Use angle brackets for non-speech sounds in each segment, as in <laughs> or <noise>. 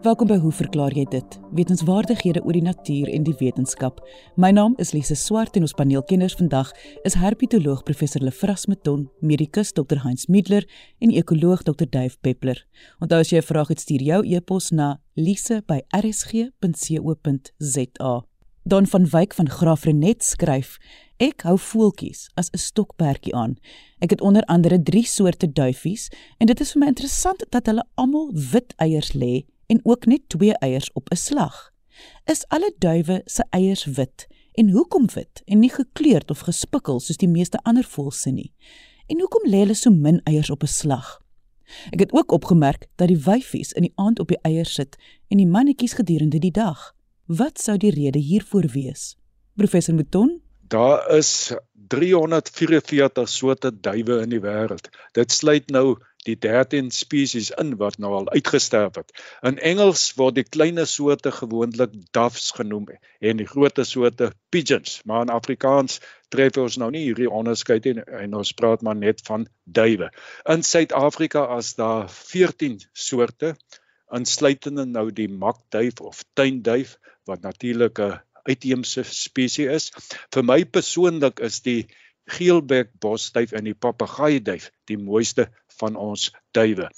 Welkom by Hoe verklaar jy dit? Wetenskapwaardighede oor die natuur en die wetenskap. My naam is Lise Swart en ons paneelkenners vandag is herpetoloog professor Lefras Meton, medikus Dr Heinz Middler en ekoloog Dr Dave Peppler. Onthou as jy 'n vraag het, stuur jou e-pos na lise@rsg.co.za. Don van Wyk van Graafrenet skryf: Ek hou voeltjies as 'n stokperdjie aan. Ek het onder andere 3 soorte duifies en dit is vir my interessant dat hulle almal wit eiers lê en ook net twee eiers op 'n slag. Is alle duwe se eiers wit en hoekom wit en nie gekleurd of gespikkel soos die meeste ander voëlse nie? En hoekom lê hulle so min eiers op 'n slag? Ek het ook opgemerk dat die wyfies in die aand op die eiers sit en die mannetjies gedurende die dag. Wat sou die rede hiervoor wees? Professor Mouton? Daar is 344 soorte duwe in die wêreld. Dit sluit nou die 13 spesies in wat nou al uitgesterf het. In Engels word die kleiner soorte gewoonlik doves genoem en die groter soorte pigeons, maar in Afrikaans tref ons nou nie hierdie onderskeid nie en ons praat maar net van duwe. In Suid-Afrika as daar 14 soorte insluitende nou die makduif of tuinduif wat natuurlik 'n uitheemse spesies is. Vir my persoonlik is die geelbek bosduif en die papegaaieduif die mooiste van ons duwe.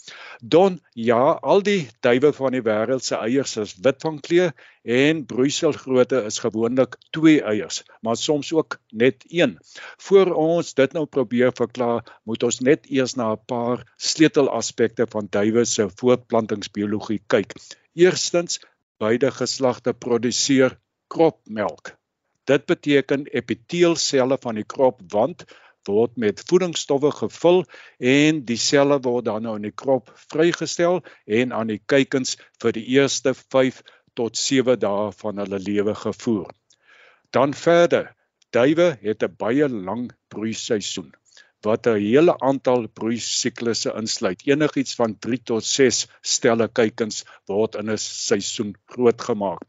Don ja, al die duwe van die wêreld se eiers is wit van kleur en broeiselgrootte is gewoonlik 2 eiers, maar soms ook net 1. Voor ons dit nou probeer verklaar, moet ons net eers na 'n paar sleutelaspekte van duwe se voortplantingsbiologie kyk. Eerstens, beide geslagte produseer kropmelk. Dit beteken epiteelselle van die kropwand word met voedingsstowwe gevul en die selle word dan nou in die krop vrygestel en aan die kuikens vir die eerste 5 tot 7 dae van hulle lewe gevoer. Dan verder, duwe het 'n baie lang broeiseisoen wat 'n hele aantal broeisiklusse insluit. Enigiets van 3 tot 6 stelle kuikens word in 'n seisoen grootgemaak.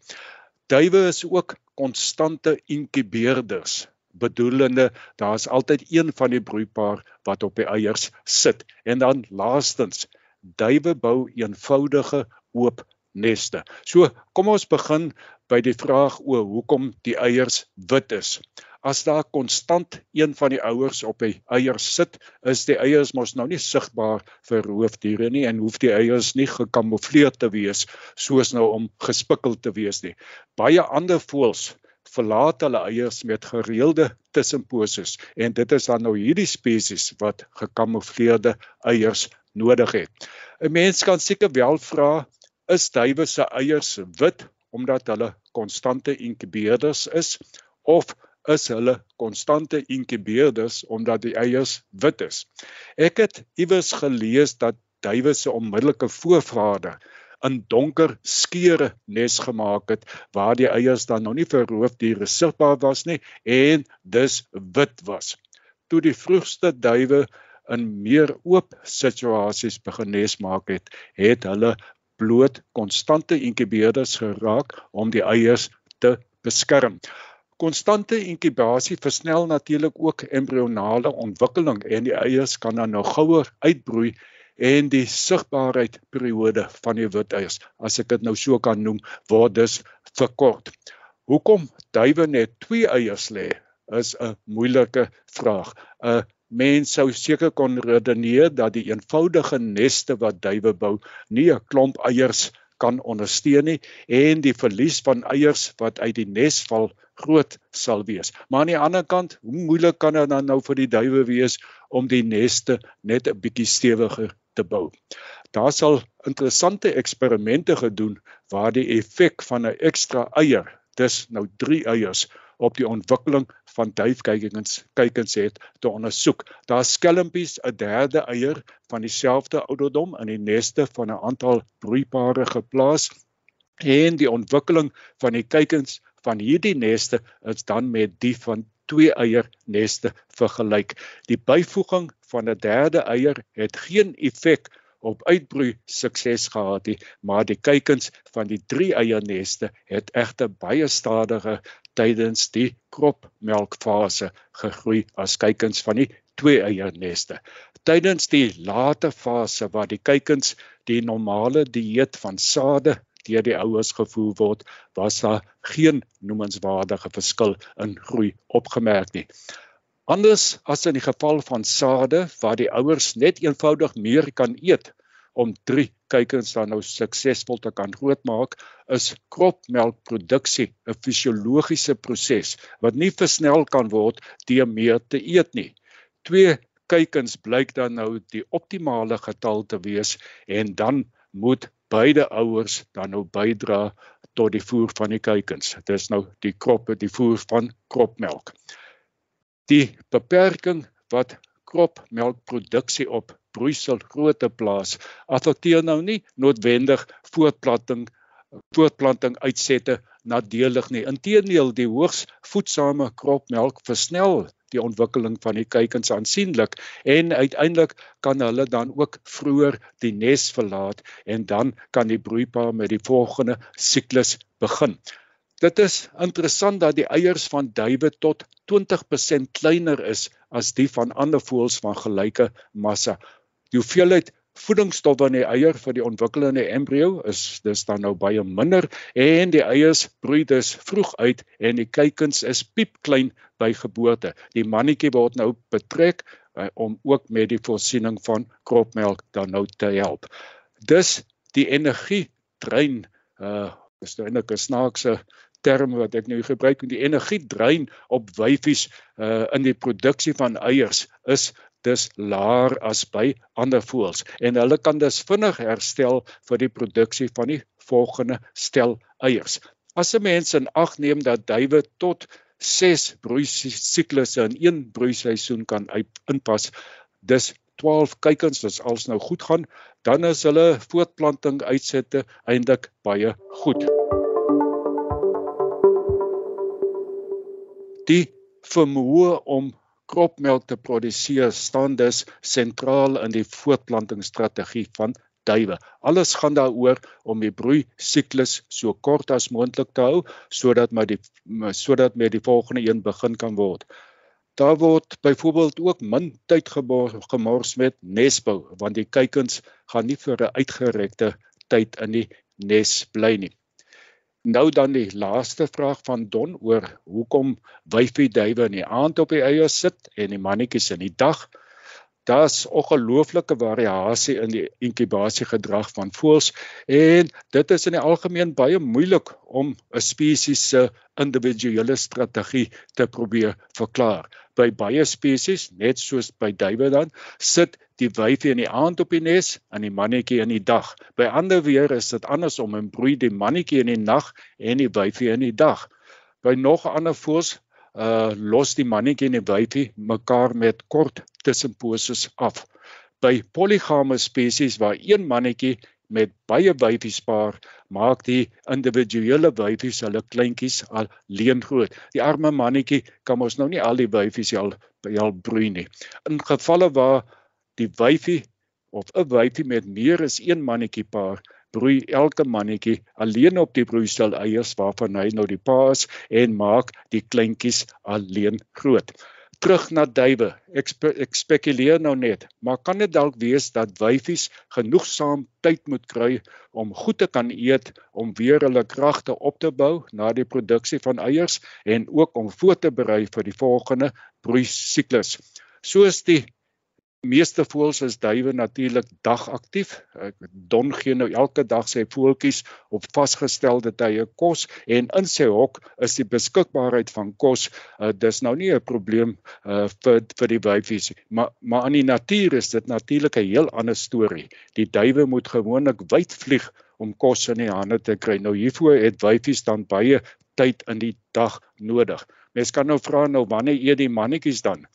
Duwe is ook konstante inkubeerders bedoelende daar's altyd een van die broeipaar wat op die eiers sit en dan laastens duwe bou eenvoudige oop neste. So kom ons begin by die vraag oor hoekom die eiers wit is. As daar konstant een van die ouers op die eiers sit, is die eiers mos nou nie sigbaar vir roofdiere nie en hoef die eiers nie gekamoufleer te wees soos nou om gespikkel te wees nie. Baie ander voëls verlaat hulle eiers met gereelde tussenposes en dit is dan nou hierdie spesies wat gekamoufleerde eiers nodig het. 'n Mens kan seker wel vra is duwe se eiers wit omdat hulle konstante inkubeerders is of is hulle konstante inkubeerders omdat die eiers wit is. Ek het iewers gelees dat duwe se onmiddellike voorvader in donker skeure nes gemaak het waar die eiers dan nog nie vir roofdiere sigbaar was nie en dus wit was. Toe die vroegste duwe in meer oop situasies begin nes maak het, het hulle bloot konstante inkubeerders geraak om die eiers te beskerm. Konstante inkubasie versnel natuurlik ook embrionale ontwikkeling en die eiers kan dan nou gouer uitbroei en die sigbaarheid periode van die wit eiers, as ek dit nou so kan noem, word dus verkort. Hoekom duwe net 2 eiers lê, is 'n moeilike vraag. 'n Mens sou seker kon redeneer dat die eenvoudige neste wat duwe bou, nie 'n klomp eiers kan ondersteun nie en die verlies van eiers wat uit die nes val groot sal wees. Maar aan die ander kant, hoe moeilik kan dit dan nou vir die duwe wees om die neste net 'n bietjie stewiger te bou. Daar sal interessante eksperimente gedoen waar die effek van 'n ekstra eier, dis nou 3 eiers op die ontwikkeling van duifkykings kykens het te ondersoek. Daar skelmpies 'n derde eier van dieselfde ouderdom in die neste van 'n aantal broeipare geplaas en die ontwikkeling van die kykens van hierdie neste is dan met die van twee eier neste vergelyk. Die byvoeging van 'n derde eier het geen effek op uitbroei sukses gehad nie, maar die kuikens van die drie eierneste het egter baie stadiger tydens die kropmelkfase gegroei as kuikens van die twee eierneste. Tydens die late fase waar die kuikens die normale dieet van sade deur die ouers gevoer word, was daar geen noemenswaardige verskil in groei opgemerk nie. Anders as in die geval van sade waar die ouers net eenvoudig meer kan eet om 3 kuikens dan nou suksesvol te kan grootmaak, is kropmelkproduksie 'n fisiologiese proses wat nie versnel kan word deur meer te eet nie. 2 kuikens blyk dan nou die optimale getal te wees en dan moet beide ouers dan nou bydra tot die voer van die kuikens. Dit is nou die kroppe, die voer van kropmelk. Die beperking wat kropmelkproduksie op broeisel grootte plaas, affekteer nou nie noodwendig voortplanting voortplanting uitsette nadelig nie. Inteendeel, die hoogs voedsame kropmelk versnel die ontwikkeling van die kuikens aansienlik en uiteindelik kan hulle dan ook vroeër die nes verlaat en dan kan die broeipaar met die volgende siklus begin. Dit is interessant dat die eiers van duwe tot 20% kleiner is as die van ander voëls van gelyke massa. Die hoeveelheid voedingsstowwe in die eier vir die ontwikkelende embrio is dis dan nou baie minder en die eiers broei dus vroeg uit en die kuikens is piepklein by geboorte. Die mannetjie word nou betrek uh, om ook met die voorsiening van kropmelk dan nou te help. Dus die energie drein uh is nou 'n snaakse term wat ek nou gebruik en die energie drein op wyfies uh in die produksie van eiers is dis laer as by ander voëls en hulle kan dus vinnig herstel vir die produksie van die volgende stel eiers. As 'n mens in ag neem dat duwe tot 6 broei siklusse in een broeiseisoen kan inpas, dis 12 kuikens as alles nou goed gaan, dan is hulle voortplanting uitsette eintlik baie goed. Die vermoë om kropmelk te produseer staan dus sentraal in die voortplantingsstrategie van duwe. Alles gaan daaroor om die broei siklus so kort as moontlik te hou sodat met die sodat met die volgende een begin kan word. Daar word byvoorbeeld ook min tyd gemors met nesbou want die kuikens gaan nie vir 'n uitgerekte tyd in die nes bly nie. Nou dan die laaste vraag van Don oor hoekom wyfie duwe in die aand op die eie sit en die mannetjies in die dag. Daar's ongelooflike variasie in die inkubasiegedrag van voëls en dit is in die algemeen baie moeilik om 'n spesies se individuele strategie te probeer verklaar by baie spesies, net soos by duwe dan, sit die wyfie in die aand op die nes en die mannetjie in die dag. By ander weer is dit andersom en broei die mannetjie in die nag en die wyfie in die dag. By nog ander voëls uh los die mannetjie en die wyfie mekaar met kort tussenposes af. By polygame spesies waar een mannetjie met baie wyfies paar maak die individuele wyfies hulle kleintjies al leen groot. Die arme mannetjie kan mos nou nie al die wyfies al al broei nie. In gevalle waar die wyfie of 'n wyfie met meer as een mannetjie paar broei elke mannetjie alleen op die broeisel eiers waarvan hy nou die pa is en maak die kleintjies alleen groot terug na duwe. Ek, spe, ek spekuleer nou net, maar kan dit dalk wees dat wyfies genoegsaam tyd moet kry om goed te kan eet om weer hulle kragte op te bou na die produksie van eiers en ook om voor te berei vir die volgende broei siklus. Soos die meeste voëls is duwe natuurlik dagaktief. Don gee nou elke dag sy voeltjies op vasgestelde tye kos en in sy hok is die beskikbaarheid van kos uh, dis nou nie 'n probleem uh, vir vir die wyfies maar maar aan die natuur is dit natuurlik 'n heel ander storie. Die duwe moet gewoonlik wyd vlieg om kos in die hande te kry. Nou hiervoor het wyfies dan baie tyd in die dag nodig. Mens kan nou vra nou wanneer eet die mannetjies dan?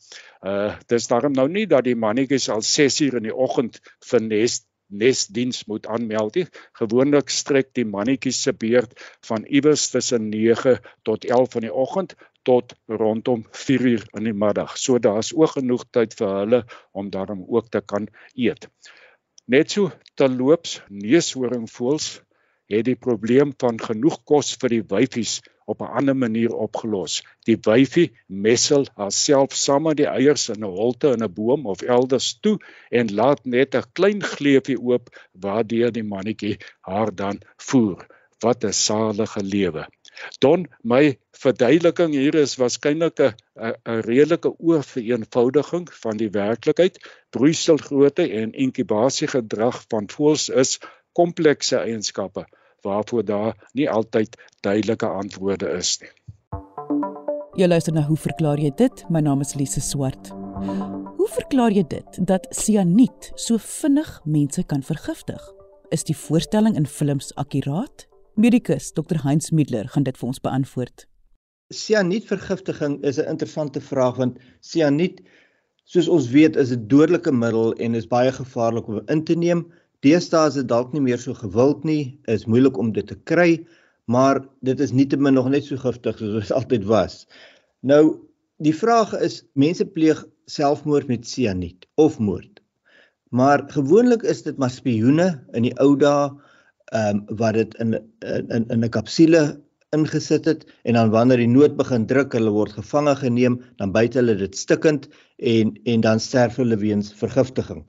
Uh dis daarom nou nie dat die mannetjies al 6 uur in die oggend vir nes nesdiens moet aanmeld nie. Gewoonlik strek die mannetjies se beurt van iewers tussen 9 tot 11 in die oggend tot rondom 4 uur in die middag. So daar's ook genoeg tyd vir hulle om daarom ook te kan eet. Net so terloops neushoringvoëls het die probleem van genoeg kos vir die wyfies op 'n ander manier opgelos. Die wyfie messel haarself saam met die eiers in 'n holte in 'n boom of elders toe en laat net 'n klein gleufie oop waardeur die mannetjie haar dan voer. Wat 'n salige lewe. Don my verduideliking hier is waarskynlik 'n 'n redelike oorvereenvoudiging van die werklikheid. Broeiselgrootte en inkubasiegedrag van voëls is komplekse eienskappe waarvoor daar nie altyd duidelike antwoorde is nie. Jy luister na hoe verklaar jy dit? My naam is Lise Swart. Hoe verklaar jy dit dat sianiet so vinnig mense kan vergiftig? Is die voorstelling in films akkuraat? Medikus Dr Heinz Middler gaan dit vir ons beantwoord. Sianietvergiftiging is 'n interessante vraag want sianiet soos ons weet is 'n dodelike middel en is baie gevaarlik om in te neem. Deesdae is dit dalk nie meer so gewild nie, is moeilik om dit te kry, maar dit is nietemin nog net so giftig soos dit <laughs> altyd was. Nou, die vraag is mense pleeg selfmoord met sianiet of moord. Maar gewoonlik is dit maar spioene in die ou dae ehm um, wat dit in in in 'n kapsule ingesit het en dan wanneer die nood begin druk, hulle word gevange geneem, dan byt hulle dit stikkend en en dan sterf hulle weens vergiftiging.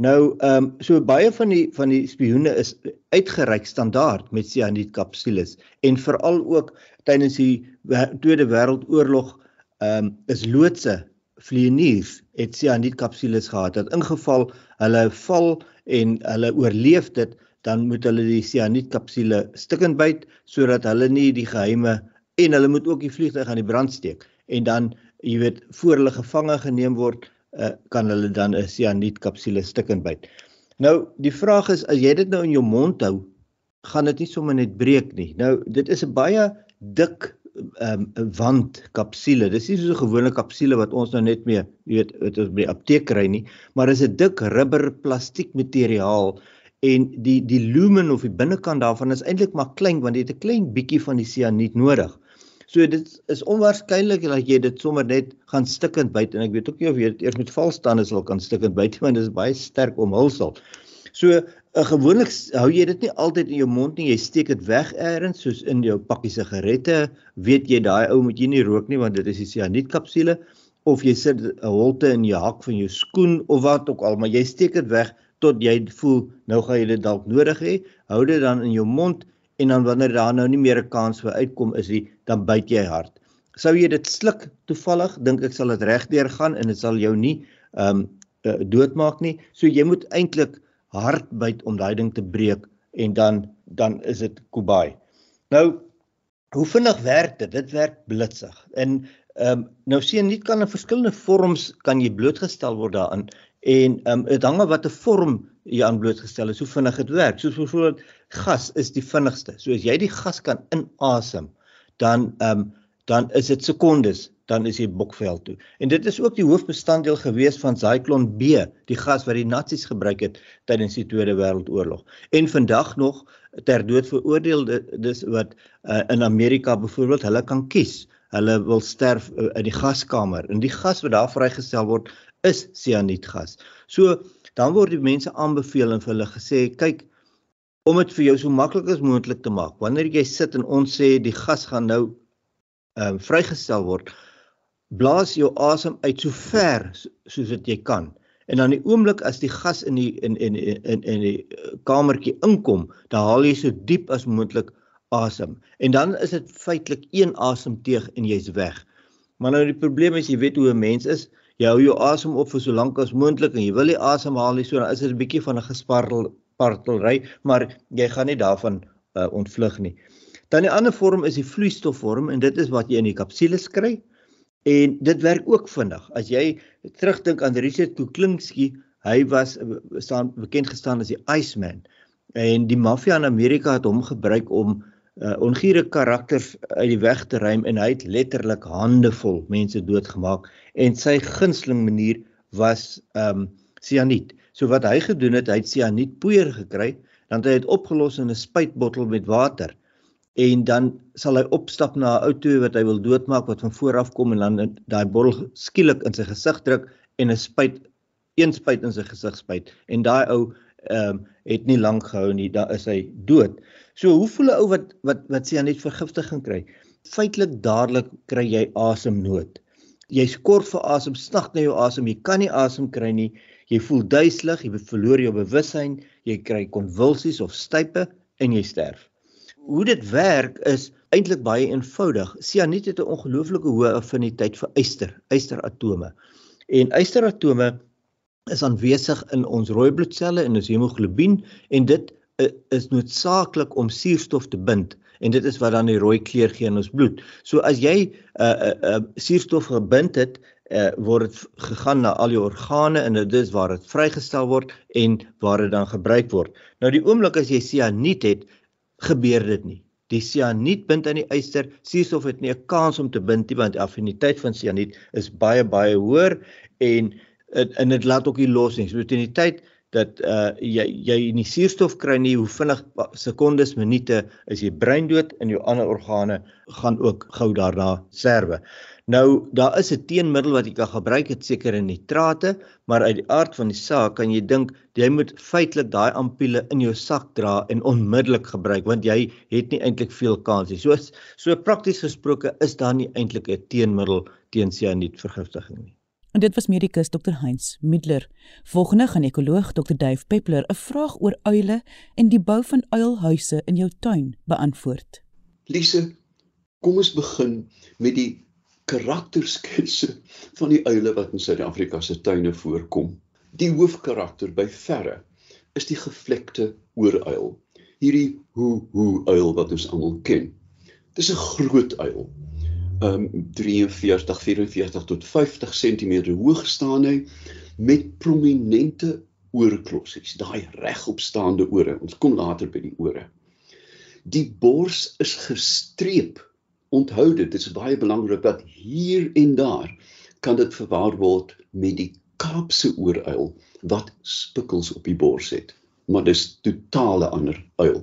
Nou ehm um, so baie van die van die spioene is uitgereik standaard met sianidkapsules en veral ook tydens die Tweede Wêreldoorlog ehm um, is loodse vlieëniers het sianidkapsules gehad. Dat ingeval hulle val en hulle oorleef dit, dan moet hulle die sianidkapsule stikkend byt sodat hulle nie die geheime en hulle moet ook die vliegtuig aan die brand steek en dan jy weet voor hulle gevange geneem word uh, kan hulle dan 'n sianiet-kapsule stikkend byt. Nou die vraag is as jy dit nou in jou mond hou, gaan dit nie sommer net breek nie. Nou dit is 'n baie dik ehm um, wand kapsule. Dis nie so 'n gewone kapsule wat ons nou net mee, jy weet, wat ons by die apteek kry nie, maar is 'n dik rubber plastiek materiaal en die die lumen of die binnekant daarvan is eintlik maar klein want dit het 'n klein bietjie van die sianiet nodig. So dit is onwaarskynlik dat jy dit sommer net gaan stikkend byt en ek weet ook nie of jy dit eers met valstande sal kan stikkend byt want dit is baie sterk omhulsel. So uh, gewoonlik hou jy dit nie altyd in jou mond nie, jy steek dit weg eers soos in jou pakkie sigarette. Weet jy daai ou moet jy nie rook nie want dit is die sianiet-kapsule of jy sit 'n holte in jou hak van jou skoen of wat ook al, maar jy steek dit weg tot jy voel nou gaan jy dit dalk nodig hê. Hou dit dan in jou mond en dan wanneer daar nou nie meer 'n kans vir uitkom is nie, dan byt jy hard. Sou jy dit sluk toevallig, dink ek sal dit regdeur gaan en dit sal jou nie ehm um, uh, doodmaak nie. So jy moet eintlik hard byt om daai ding te breek en dan dan is dit kubai. Nou hoe vinnig werk dit? Dit werk blitsig. En ehm um, nou sien nie kan in verskillende vorms kan jy blootgestel word daaraan en ehm um, dit hang af watter vorm jy aan blootgestel is, hoe vinnig dit werk. Soos byvoorbeeld gas is die vinnigste. So as jy die gas kan inasem, dan ehm um, dan is dit sekondes dan is jy bokvel toe. En dit is ook die hoofbestanddeel gewees van Zyklon B, die gas wat die nasies gebruik het tydens die Tweede Wêreldoorlog. En vandag nog ter dood veroordeel dis wat uh, in Amerika byvoorbeeld hulle kan kies. Hulle wil sterf uh, in die gaskamer. En die gas wat daar vrygestel word is sianietgas. So dan word die mense aanbeveel en vir hulle gesê kyk om dit vir jou so maklik as moontlik te maak. Wanneer jy sit en ons sê die gas gaan nou ehm um, vrygestel word, blaas jou asem uit so ver soos wat jy kan. En dan die oomblik as die gas in die in in in in die kamertjie inkom, dan haal jy so diep as moontlik asem. En dan is dit feitelik een asemteug en jy's weg. Maar nou die probleem is jy weet hoe 'n mens is, jy hou jou asem op vir so lank as moontlik en jy wil nie asemhaal nie, so dan is dit 'n bietjie van 'n gespartel partelry, maar jy gaan nie daarvan uh, ontvlug nie. Dan die ander vorm is die vloeistofvorm en dit is wat jy in die kapsules kry. En dit werk ook vinnig. As jy terugdink aan Richard Kuklinski, hy was staan bekend gestaan as die Iceman en die maffia in Amerika het hom gebruik om uh, ongure karakters uit die weg te ruim en hy het letterlik handevol mense doodgemaak en sy gunsteling manier was ehm um, sianiet. So wat hy gedoen het, hy het sianiet poeier gekry, dan het hy dit opgelos in 'n spuitbottel met water en dan sal hy opstap na 'n outo wat hy wil doodmaak wat van voor af kom en dan daai bottel skielik in sy gesig druk en 'n spuit een spuit in sy gesig spuit en daai ou ehm um, het nie lank gehou nie, dan is hy dood. So hoe voel 'n ou wat wat wat net vergiftiging kry? Feitelik dadelik kry jy asemnood. Jy skort vir asem, snag na jou asem, jy kan nie asem kry nie. Jy voel duiselig, jy verloor jou bewussyn, jy kry konvulsies of stype en jy sterf. Hoe dit werk is eintlik baie eenvoudig. Sianiet het 'n ongelooflike hoë affiniteit vir yster, ysteratome. En ysteratome is aanwesig in ons rooi bloedselle en ons hemoglobien en dit uh, is noodsaaklik om suurstof te bind en dit is wat dan die rooi kleur gee in ons bloed. So as jy 'n uh, uh, uh, suurstof gebind het, uh, word dit gegaan na al jou organe en dit is waar dit vrygestel word en waar dit dan gebruik word. Nou die oomblik as jy sianiet het, gebeur dit nie. Die sianiet bind aan die yster, suurstof het nie 'n kans om te bind nie want die affiniteit van sianiet is baie baie hoër en, en dit laat ook nie los nie. So teen die tyd dat uh jy jy nie suurstof kry nie, hoe vinnig sekondes, minute is jy breindood en jou ander organe gaan ook gou daarna serwe. Nou daar is 'n teenmiddel wat jy kan gebruik, dit seker in nitrate, maar uit die aard van die saak kan jy dink jy moet feitelik daai ampulle in jou sak dra en onmiddellik gebruik want jy het nie eintlik veel kans nie. So so prakties gesproke is daar nie eintlik 'n teenmiddel teen sianietvergiftiging nie. En dit was medikus Dr Heinz Midler. Volgende gaan ekoloog Dr Dave Peppler 'n vraag oor uile en die bou van uilhuise in jou tuin beantwoord. Lise, kom ons begin met die karaktersketse van die uile wat in Suid-Afrika se tuine voorkom. Die hoofkarakter by verre is die gevlekte ooruil. Hierdie hoe hoe uil wat ons almal ken. Dis 'n groot uil um 43 44 tot 50 cm hoog staan hy met prominente oorklossies, daai regopstaande ore. Ons kom later by die ore. Die bors is gestreep. Onthou dit, dit is baie belangrik dat hier en daar kan dit verwar word met die Kaapse ooruil wat spikkels op die bors het, maar dis totale ander uil.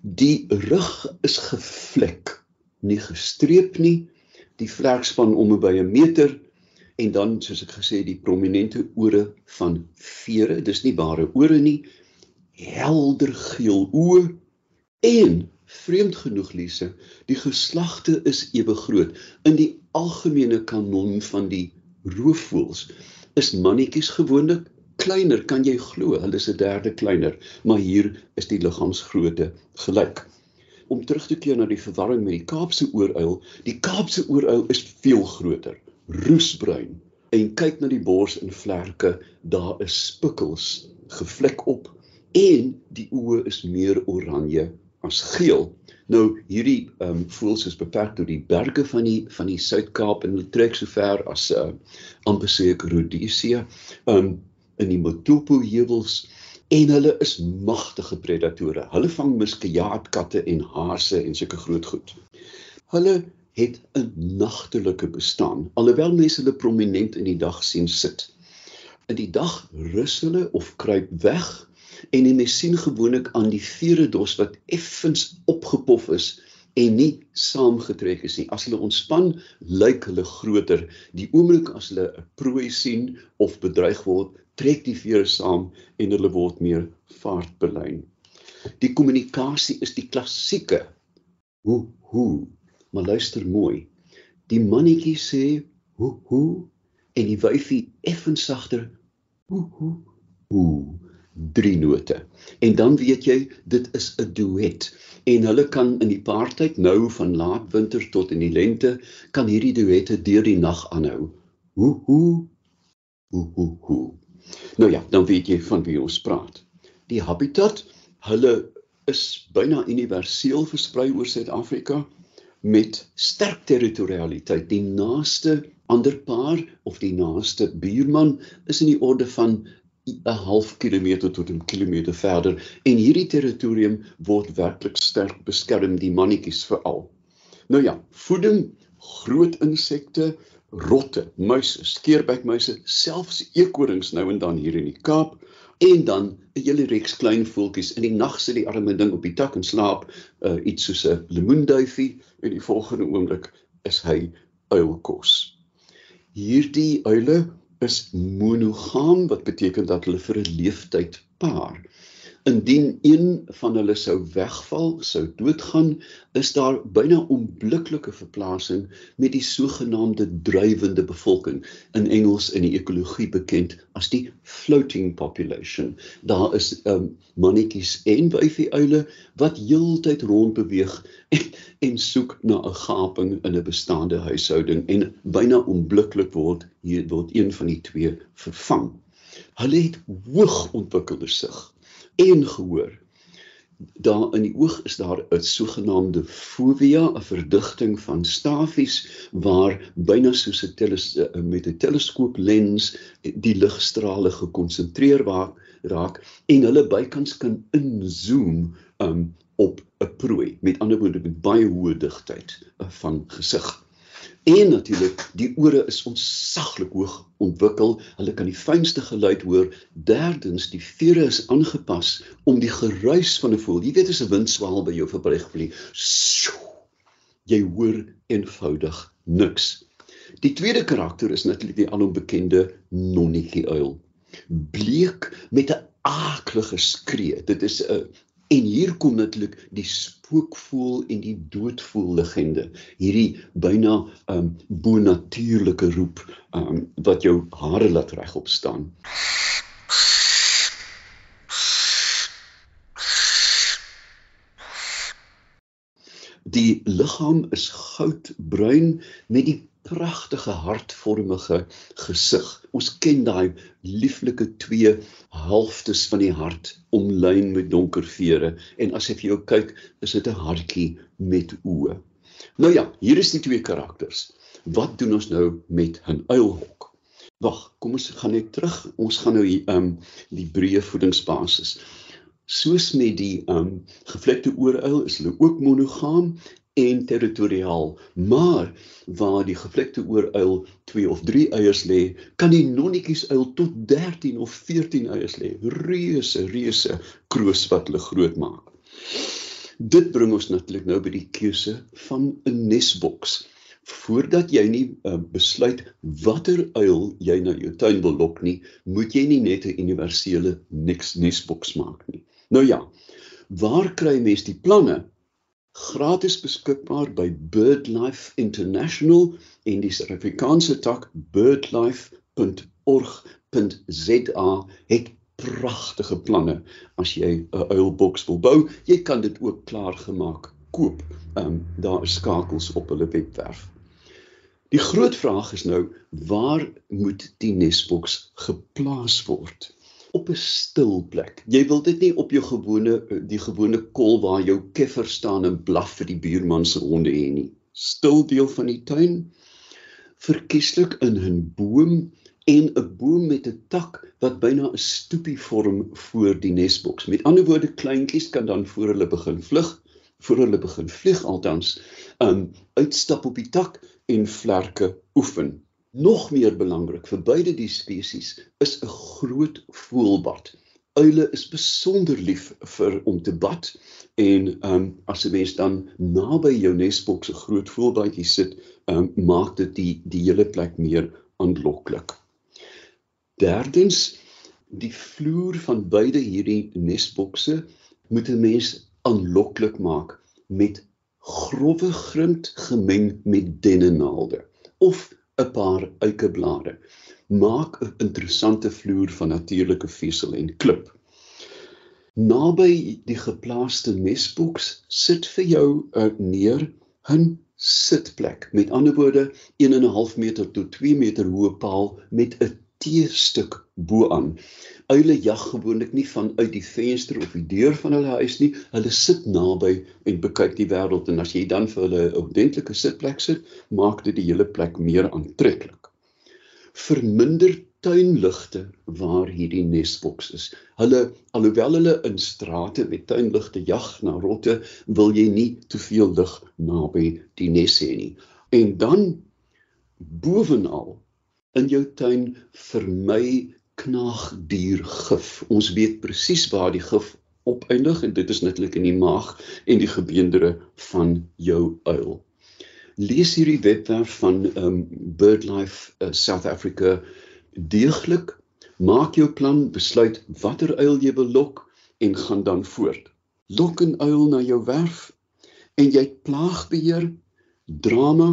Die rug is gevlek nie gestreep nie. Die vlerkspan om by 'n meter en dan soos ek gesê die prominente ore van vere, dis nie bare ore nie. Helder geel oë en vreemd genoeg Lise, die geslagte is ewe groot. In die algemene kanon van die roofvoëls is mannetjies gewoonlik kleiner, kan jy glo? Hulle is 'n derde kleiner, maar hier is die liggaamsgrootte gelyk om terug te keer na die verwarring met die Kaapse ooruil, die Kaapse ooruil is veel groter, roesbruin. En kyk na die bors en vlerke, daar is spikkels gevlek op en die oë is meer oranje as geel. Nou hierdie ehm um, voels is beperk tot die berge van die van die Suid-Kaap en hulle trek so ver as uh amper seker Rhodesia, ehm um, in die Matopo heuwels en hulle is magtige predatore. Hulle vang muskiaatkatte en haase en sulke groot goed. Hulle het 'n nagtelike bestaan, alhoewel mense hulle prominent in die dag sien sit. In die dag rus hulle of kruip weg en jy sien gewoonlik aan die veredos wat effens opgepof is en nie saamgetrek is nie. As hulle ontspan, lyk hulle groter. Die oomblik as hulle 'n prooi sien of bedreig word, trek die vere saam en hulle word meer vaartbelyn. Die kommunikasie is die klassieke hoe hoe. Maar luister mooi. Die mannetjie sê hoe hoe en die wyfie effens sagter hoe hoe hoe drie note. En dan weet jy dit is 'n duet en hulle kan in die paartyd nou van laat winter tot in die lente kan hierdie duette deur die nag aanhou. Hoe hoe hoe hoe hoe Nou ja, dan weet jy van wie ons praat. Die habitat, hulle is byna universeel versprei oor Suid-Afrika met sterk territorialiteit. Die naaste ander paar of die naaste buurman is in die orde van 'n half kilometer tot 'n kilometer verder en hierdie territorium word werklik sterk beskerm die mannetjies veral. Nou ja, voeding, groot insekte, rotte, muise, skeerbekmuise, selfs eekorings nou en dan hier in die Kaap en dan 'n hele reeks klein voeltjies. In die nag sit die arme ding op die tak en slaap, uh, iets soos 'n lemoenduifie en die volgende oomblik is hy uilkos. Hierdie uile is monogam wat beteken dat hulle vir 'n leeftyd paar. Indien een van hulle sou wegval, sou doodgaan, is daar byna onmiddellike verplasing met die sogenaamde drywende bevolking in Engels in die ekologie bekend as die floating population. Daar is um, mannetjies en wyfie uile wat heeltyd rond beweeg en, <laughs> en soek na 'n gaping in 'n bestaande huishouding en byna onmiddelllik word hier word een van die twee vervang. Hulle het hoog ontwikkelde sig en gehoor. Daar in die oog is daar 'n sogenaamde fovea, 'n verdigting van stafies waar byna soos 'n eh, met 'n teleskooplens die ligstrale gekonsentreer raak en hulle bykans kan inzoom um, op 'n prooi. Met ander woorde met baie hoë digtheid uh, van gesig. En natuurlik, die ore is ontsaglik hoog ontwikkel. Hulle kan die fynste geluid hoor. Derdens, die vere is aangepas om die geruis van 'n voël. Jy weet as 'n windswaal by jou verby gevlieg. Jy hoor eenvoudig niks. Die tweede karakter is natuurlik die alombekende nonnetjie uil. Bleek met 'n aaklige skree. Dit is 'n En hier kom natuurlik die spookvoël en die doodvoël legende. Hierdie byna um bonatuurlike roep um wat jou hare laat regop staan. Die liggaam is goudbruin met die pragtige hartvormige gesig. Ons ken daai lieflike twee halftes van die hart omlyn met donker vere en as jy vir jou kyk, is dit 'n hartjie met oë. Nou ja, hier is die twee karakters. Wat doen ons nou met 'n uilhok? Wag, kom ons gaan net terug. Ons gaan nou hier um die breë voedingsbasis. Soos met die um gevlekte ooruil is hulle ook monogam en territoriaal. Maar waar die gevlekte ooruil 2 of 3 eiers lê, kan die nonnetjies uil tot 13 of 14 eiers lê. Reuse, reuse kroos wat hulle groot maak. Dit bring ons natuurlik nou by die keuse van 'n nesboks. Voordat jy nie uh, besluit watter uil jy na jou tuin wil lok nie, moet jy nie net 'n universele niks nesboks maak nie. Nou ja, waar kry mens die planne gratis beskikbaar by BirdLife International en die Suid-Afrikaanse tak birdlife.org.za het pragtige planne as jy 'n uilboks wil bou. Jy kan dit ook klaar gemaak koop. Ehm um, daar is skakels op hulle webwerf. Die groot vraag is nou, waar moet die nesboks geplaas word? Op 'n stil plek. Jy wil dit nie op jou gewone die gewone kol waar jou keffer staan en blaf vir die buurman se honde hê nie. Stil deel van die tuin. Verkieslik in 'n boom en 'n boom met 'n tak wat byna 'n stoepie vorm voor die nesboks. Met ander woorde, kleintjies kan dan voor hulle begin vlug, voor hulle begin vlieg altans, um uitstap op die tak en vlerke oefen. Nog meer belangrik vir beide die spesies is 'n groot voelbad. Uile is besonder lief vir om te bad en ehm um, as 'n mens dan naby jou nesboks 'n groot voelbadjie sit, ehm um, maak dit die die hele plek meer aanloklik. Derdens, die vloer van beide hierdie nesbokse moet 'n mens aanloklik maak met grouwe grind gemeng met dennenaalde of 'n paar eikeblare. Maak 'n interessante vloer van natuurlike vesel en klip. Naby die geplaaste nesboks sit vir jou 'n neer 'n sitplek. Met ander woorde 1 en 'n half meter tot 2 meter hoë paal met 'n T-stuk bo-aan. Uile jag gewoonlik nie vanuit die venster of die deur van hulle huis nie. Hulle sit naby en bekyk die wêreld en as jy dan vir hulle 'n ordentlike sitplek sit, maak dit die hele plek meer aantreklik. Verminder tuinligte waar hierdie nesboks is. Hulle alhoewel hulle in strate met tuinligte jag na rotte, wil jy nie te veel lig naby die nes hê nie. En dan bovenal in jou tuin vermy knaagdiergif. Ons weet presies waar die gif opeindig en dit is natuurlik in die maag en die gebeendere van jou uil. Lees hierdie webwerf van um BirdLife uh, South Africa deeglik Maak jou plan, besluit watter uil jy wil lok en gaan dan voort. Lok 'n uil na jou werf en jy plaagbeheer, drama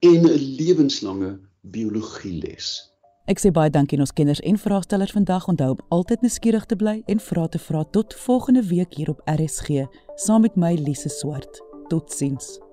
en 'n lewenslange biologieles. Ek sê baie dankie aan ons kenners en vraagstellers vandag. Onthou om altyd nuuskierig te bly en vra te vra tot volgende week hier op RSG saam met my Lise Swart. Totsiens.